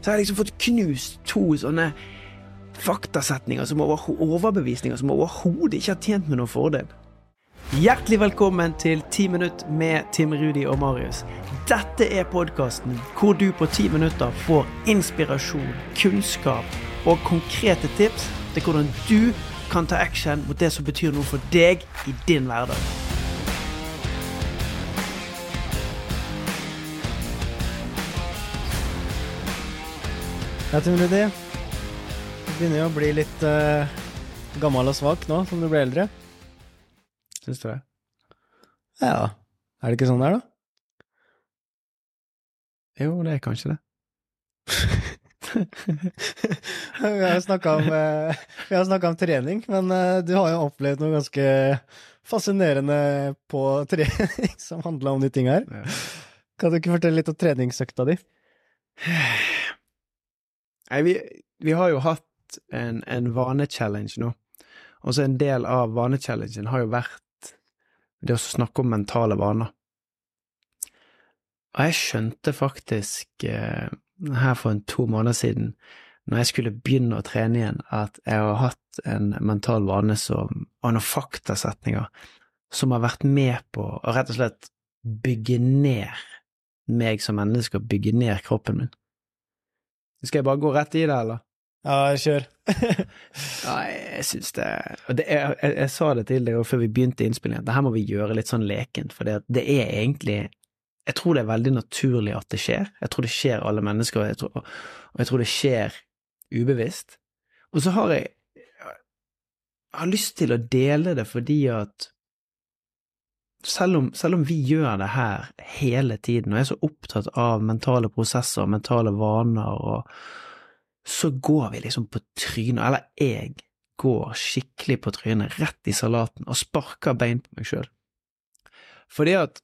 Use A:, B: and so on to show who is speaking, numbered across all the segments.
A: så har jeg liksom fått knust to sånne faktasetninger som over, overbevisninger som overhodet ikke har tjent med noen fordel. Hjertelig velkommen til Ti minutt med Tim Rudi og Marius. Dette er podkasten hvor du på ti minutter får inspirasjon, kunnskap og konkrete tips til hvordan du kan ta action mot det som betyr noe for deg i din hverdag.
B: Ja, Tim Rudi. Du begynner jo å bli litt uh, gammel og svak nå som du blir eldre.
A: Syns du det?
B: Ja. Er det ikke sånn det er, da?
A: Jo, det er kanskje det.
B: vi har jo snakka om, uh, om, trening, men uh, du har jo opplevd noe ganske fascinerende på trening som handla om de tinga her. Kan du ikke fortelle litt om treningsøkta di?
A: Nei, vi, vi, har jo hatt en, en vanechallenge nå. Og så en del av vanechallengen har jo vært det å snakke om mentale vaner. Og jeg skjønte faktisk eh, her for en to måneder siden, når jeg skulle begynne å trene igjen, at jeg har hatt en mental vane som, og noen faktasetninger som har vært med på å rett og slett bygge ned meg som menneske og bygge ned kroppen min. Skal jeg bare gå rett i det, eller?
B: Ja, kjør.
A: ja, jeg syns det, det jeg, jeg, jeg, sa det til deg før vi begynte innspillingen, at det her må vi gjøre litt sånn lekent, for det, det, er egentlig Jeg tror det er veldig naturlig at det skjer. Jeg tror det skjer alle mennesker, og jeg tror, og jeg tror det skjer ubevisst. Og så har jeg Jeg har lyst til å dele det fordi at selv om, selv om, vi gjør det her hele tiden, og er så opptatt av mentale prosesser og mentale vaner, og så går vi liksom på trynet, eller jeg går skikkelig på trynet, rett i salaten, og sparker bein på meg sjøl. Fordi at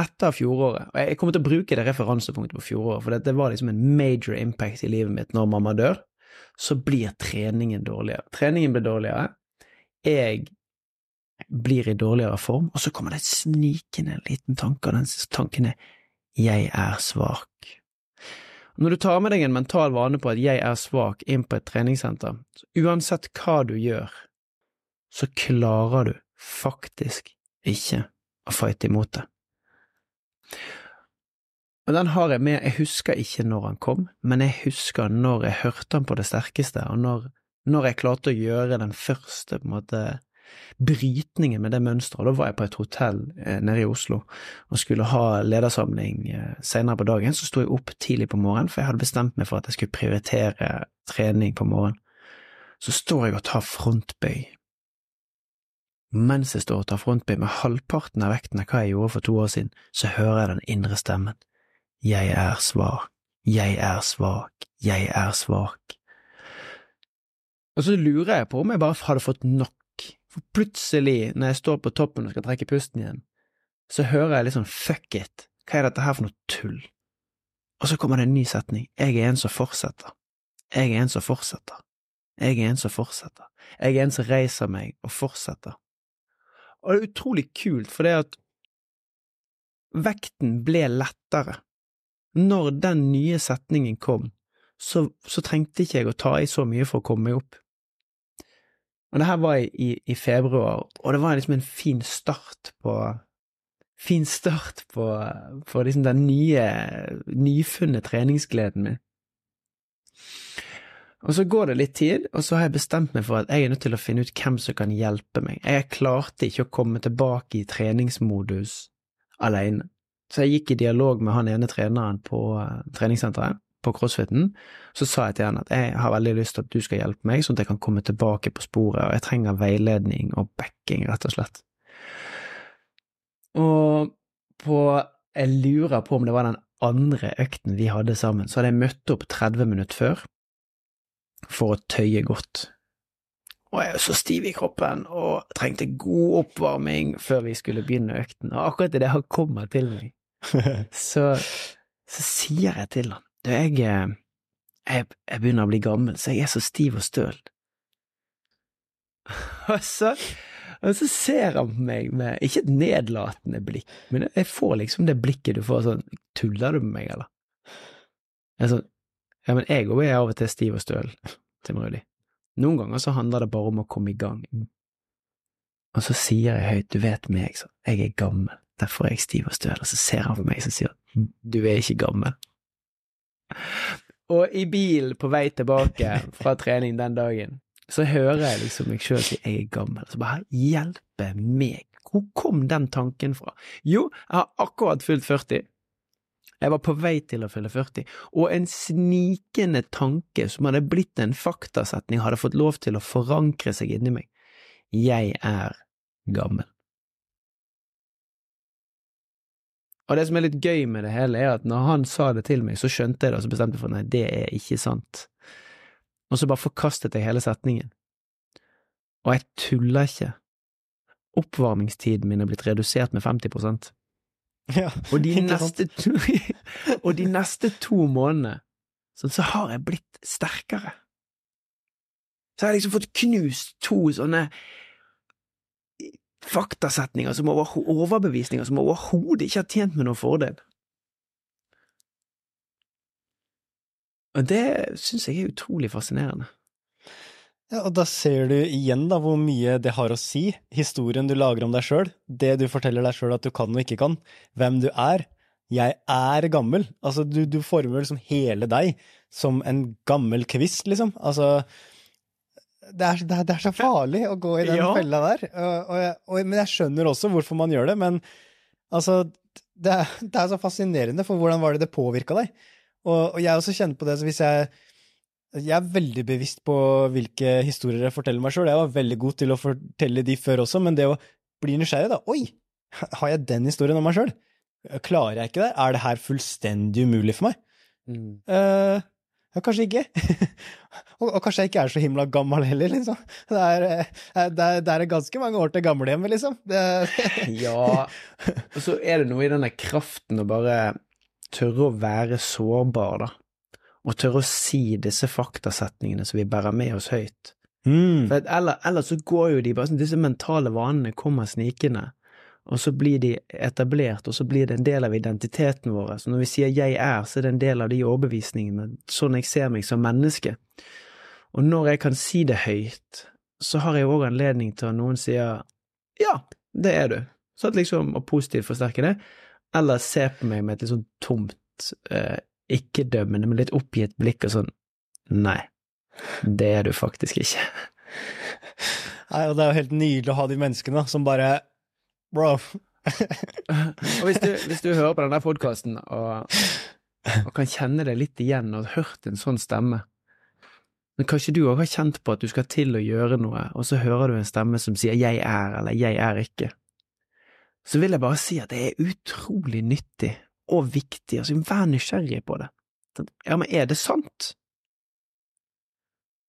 A: etter fjoråret, og jeg kommer til å bruke det referansepunktet på fjoråret, for det var liksom en major impact i livet mitt når mamma dør, så blir treningen dårligere. Treningen blir dårligere. Jeg blir i dårligere form, og så kommer det snikende en liten tanke, og den tanken er jeg er svak. Når du tar med deg en mental vane på at jeg er svak inn på et treningssenter, uansett hva du gjør, så klarer du faktisk ikke å fighte imot det. Og den har jeg med, jeg husker ikke når han kom, men jeg husker når jeg hørte han på det sterkeste, og når, når jeg klarte å gjøre den første på en måte brytningen med det mønsteret. Da var jeg på et hotell eh, nede i Oslo og skulle ha ledersamling eh, senere på dagen. Så sto jeg opp tidlig på morgenen, for jeg hadde bestemt meg for at jeg skulle prioritere trening på morgenen. Så står jeg og tar frontbøy. Mens jeg står og tar frontbøy med halvparten av vekten av hva jeg gjorde for to år siden, så hører jeg den indre stemmen. Jeg er svak, jeg er svak, jeg er svak. Og så lurer jeg på om jeg bare hadde fått nok for plutselig, når jeg står på toppen og skal trekke pusten igjen, så hører jeg litt sånn fuck it, hva er dette her for noe tull? Og så kommer det en ny setning, jeg er en som fortsetter, jeg er en som fortsetter, jeg er en som fortsetter, jeg er en som reiser meg og fortsetter. Og det er utrolig kult, for det at vekten ble lettere. Når den nye setningen kom, så, så trengte ikke jeg å ta i så mye for å komme meg opp. Og det her var i, i, februar, og det var liksom en fin start på Fin start på, på liksom den nye, nyfunne treningsgleden min. Og så går det litt tid, og så har jeg bestemt meg for at jeg er nødt til å finne ut hvem som kan hjelpe meg. Jeg klarte ikke å komme tilbake i treningsmodus alene, så jeg gikk i dialog med han ene treneren på uh, treningssenteret på crossfiten, så sa jeg til han at jeg har veldig lyst til at du skal hjelpe meg, sånn at jeg kan komme tilbake på sporet, og jeg trenger veiledning og backing, rett og slett. Og på Jeg lurer på om det var den andre økten vi hadde sammen, så hadde jeg møtt opp 30 minutter før for å tøye godt. Og jeg er så stiv i kroppen og trengte god oppvarming før vi skulle begynne økten, og akkurat idet han kommer til meg, så, så sier jeg til han du, jeg, eh, jeg, jeg begynner å bli gammel, så jeg er så stiv og støl. Og så, og så ser han på meg med ikke et nedlatende blikk, men jeg får liksom det blikket du får sånn Tuller du med meg, eller? Jeg er sånn, ja, men jeg òg er av og til stiv og støl, Tim Rudi. Noen ganger så handler det bare om å komme i gang. Og så sier jeg høyt, du vet meg, så jeg er gammel, derfor er jeg stiv og støl, og så ser han på meg og sier du er ikke gammel. Og i bilen på vei tilbake fra trening den dagen, så hører jeg liksom meg sjøl si jeg er gammel, så bare hjelpe meg, hvor kom den tanken fra? Jo, jeg har akkurat fylt 40. Jeg var på vei til å fylle 40, og en snikende tanke som hadde blitt en faktasetning, hadde fått lov til å forankre seg inni meg. Jeg er gammel. Og det som er litt gøy med det hele, er at når han sa det til meg, så skjønte jeg det, og så bestemte jeg for nei, det er ikke sant. Og så bare forkastet jeg hele setningen. Og jeg tuller ikke. Oppvarmingstiden min er blitt redusert med 50
B: Ja,
A: og de, neste to, og de neste to månedene så, så har jeg blitt sterkere. Så har jeg liksom fått knust to sånne faktasetninger som over, overbevisninger som overhodet ikke har tjent med noen fordel. Og det syns jeg er utrolig fascinerende.
B: Ja, og da ser du igjen da hvor mye det har å si, historien du lager om deg sjøl, det du forteller deg sjøl at du kan og ikke kan, hvem du er. Jeg er gammel. Altså, du, du former liksom hele deg som en gammel kvist, liksom. Altså, det er, det er, det er så farlig å gå i den
A: Ja.
B: fella der. Og, og, og, men jeg skjønner også hvorfor man gjør det, men altså det er, det er så fascinerende, for hvordan var det det påvirka deg? Og, jeg også kjenner på det, så hvis jeg jeg er veldig bevisst på hvilke historier jeg forteller meg sjøl. Jeg var veldig god til å fortelle de før også, men det å bli nysgjerrig, da Oi, har jeg den historien om meg sjøl? Klarer jeg ikke det? Er det her fullstendig umulig for meg? Eh, ja, kanskje ikke. og, og kanskje jeg ikke er så himla gammel heller, liksom. Det er, eh, det er, det er ganske mange år til gamlehjemmet, liksom.
A: Ja, og så er det noe i denne kraften å bare tørre å være sårbar, da. Og tørre å si disse faktasetningene som vi bærer med oss høyt.
B: mm.
A: For ellers, ellers så går jo de bare sånn, disse mentale vanene kommer snikende, og så blir de etablert, og så blir det en del av identiteten vår. Så når vi sier jeg er, så er det en del av de overbevisningene, sånn jeg ser meg som menneske. Og når jeg kan si det høyt, så har jeg òg anledning til at noen sier ja, det er du, så at liksom, og positivt forsterke det, eller se på meg med et litt sånn tomt, eh, ikke-dømmende, men litt oppgitt blikk og sånn nei, det er du faktisk ikke.
B: Nei, og det er jo helt nydelig å ha de menneskene som bare Bro.
A: Og hvis du, hvis du hører på denne podkasten og, og kan kjenne deg litt igjen og hørt en sånn stemme, men kanskje du òg har kjent på at du skal til å gjøre noe, og så hører du en stemme som sier jeg er eller jeg er ikke, så vil jeg bare si at det er utrolig nyttig og viktig, altså vær nysgjerrig på det. Ja, men er det sant?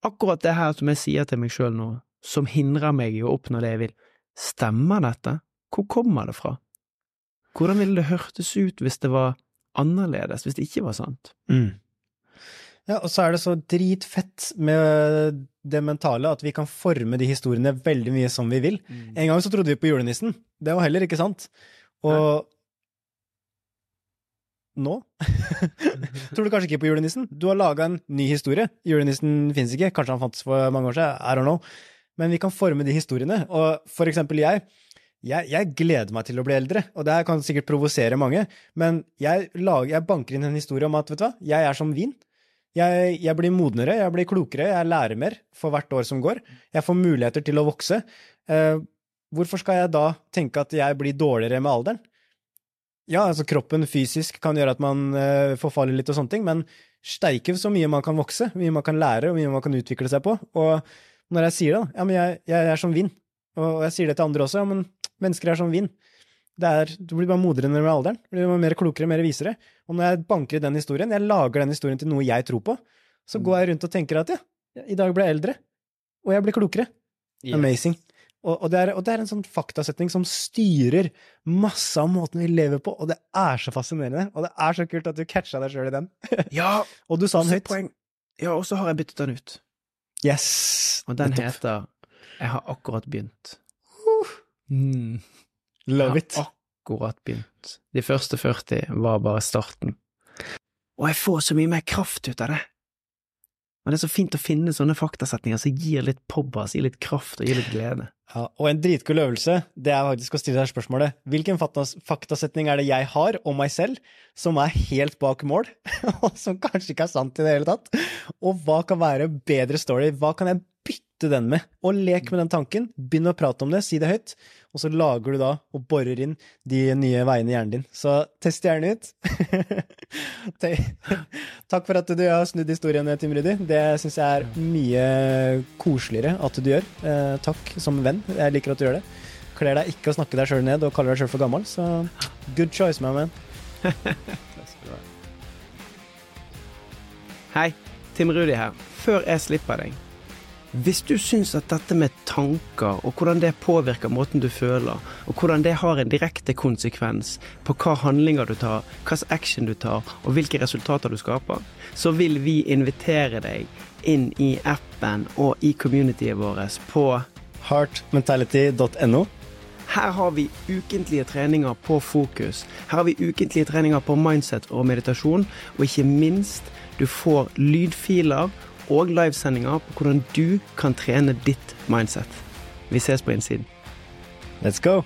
A: Akkurat det her som jeg sier til meg sjøl nå, som hindrer meg i å oppnå det jeg vil, stemmer dette? Hvor kommer det fra? Hvordan ville det hørtes ut hvis det var annerledes, hvis det ikke var sant?
B: Mm. Ja, og så er det så dritfett med det mentale at vi kan forme de historiene veldig mye som vi vil. En gang så trodde vi på julenissen. Det var heller ikke sant. Og nå tror du kanskje ikke på julenissen. Du har laga en ny historie. Julenissen fins ikke. Kanskje han fantes for mange år siden. I don't know. Men vi kan forme de historiene. Og for eksempel jeg. Jeg, jeg gleder meg til å bli eldre, og det kan sikkert provosere mange, men jeg, lager, jeg banker inn en historie om at vet du hva, jeg er som vin. Jeg, jeg blir modnere, jeg blir klokere, jeg lærer mer for hvert år som går. Jeg får muligheter til å vokse. Eh, hvorfor skal jeg da tenke at jeg blir dårligere med alderen? Ja, altså kroppen fysisk kan gjøre at man eh, forfaller litt og sånne ting, men steike så mye man kan vokse, mye man kan lære, og mye man kan utvikle seg på. Og når jeg sier det, da, ja, men jeg, jeg er som vind, og jeg sier det til andre også, ja, men mennesker er som vind. Det er, du blir bare modrere med alderen. Du blir mer klokere, mer visere. Og når jeg banker i den historien, jeg lager den historien til noe jeg tror på, så går jeg rundt og tenker at ja, i dag ble jeg eldre, og jeg blir klokere. Amazing. Og, og, det er, og det er en sånn faktasetning som styrer masse av måten vi lever på, og det er så fascinerende. Og det er så kult at du catcha deg sjøl i den.
A: Ja,
B: Og du sa den høyt.
A: poeng. Ja, og så har jeg byttet den ut.
B: Yes!
A: Og den heter Jeg har akkurat begynt. Mm.
B: Love
A: Jeg
B: it.
A: har akkurat begynt. De første 40 var bare starten. og jeg får så mye mer kraft ut av det. Og det er så fint å finne sånne faktasetninger som gir litt pobbas, gir litt kraft og gir litt glede.
B: Ja, og en dritkul øvelse, det er faktisk å stille deg spørsmålet hvilken faktasetning er det jeg har om meg selv som er helt bak mål, og som kanskje ikke er sant i det hele tatt? Og hva kan være bedre story? Hva kan jeg bytte den med? Og lek med den tanken, begynn å prate om det, si det høyt, og så lager du da og borer inn de nye veiene i hjernen din. Så test gjerne ut. Takk for at du har snudd historien, Tim Rudi. Det syns jeg er mye koseligere at du gjør. Eh, takk som venn. Jeg liker at du gjør det. Kler deg ikke å snakke deg sjøl ned og kaller deg sjøl for gammel, så good choice, my man.
A: Hei, Tim Rudi her. Før jeg slipper deg hvis du syns at dette med tanker, og hvordan det påvirker måten du føler, og hvordan det har en direkte konsekvens på hva handlinger du tar, hvilken action du tar, og hvilke resultater du skaper, så vil vi invitere deg inn i appen og i communityet vårt på
B: heartmentality.no.
A: Her har vi ukentlige treninger på fokus. Her har vi ukentlige treninger på mindset og meditasjon, og ikke minst, du får lydfiler og livesendinger på hvordan du kan trene ditt mindset. Vi ses på innsiden.
B: Let's go!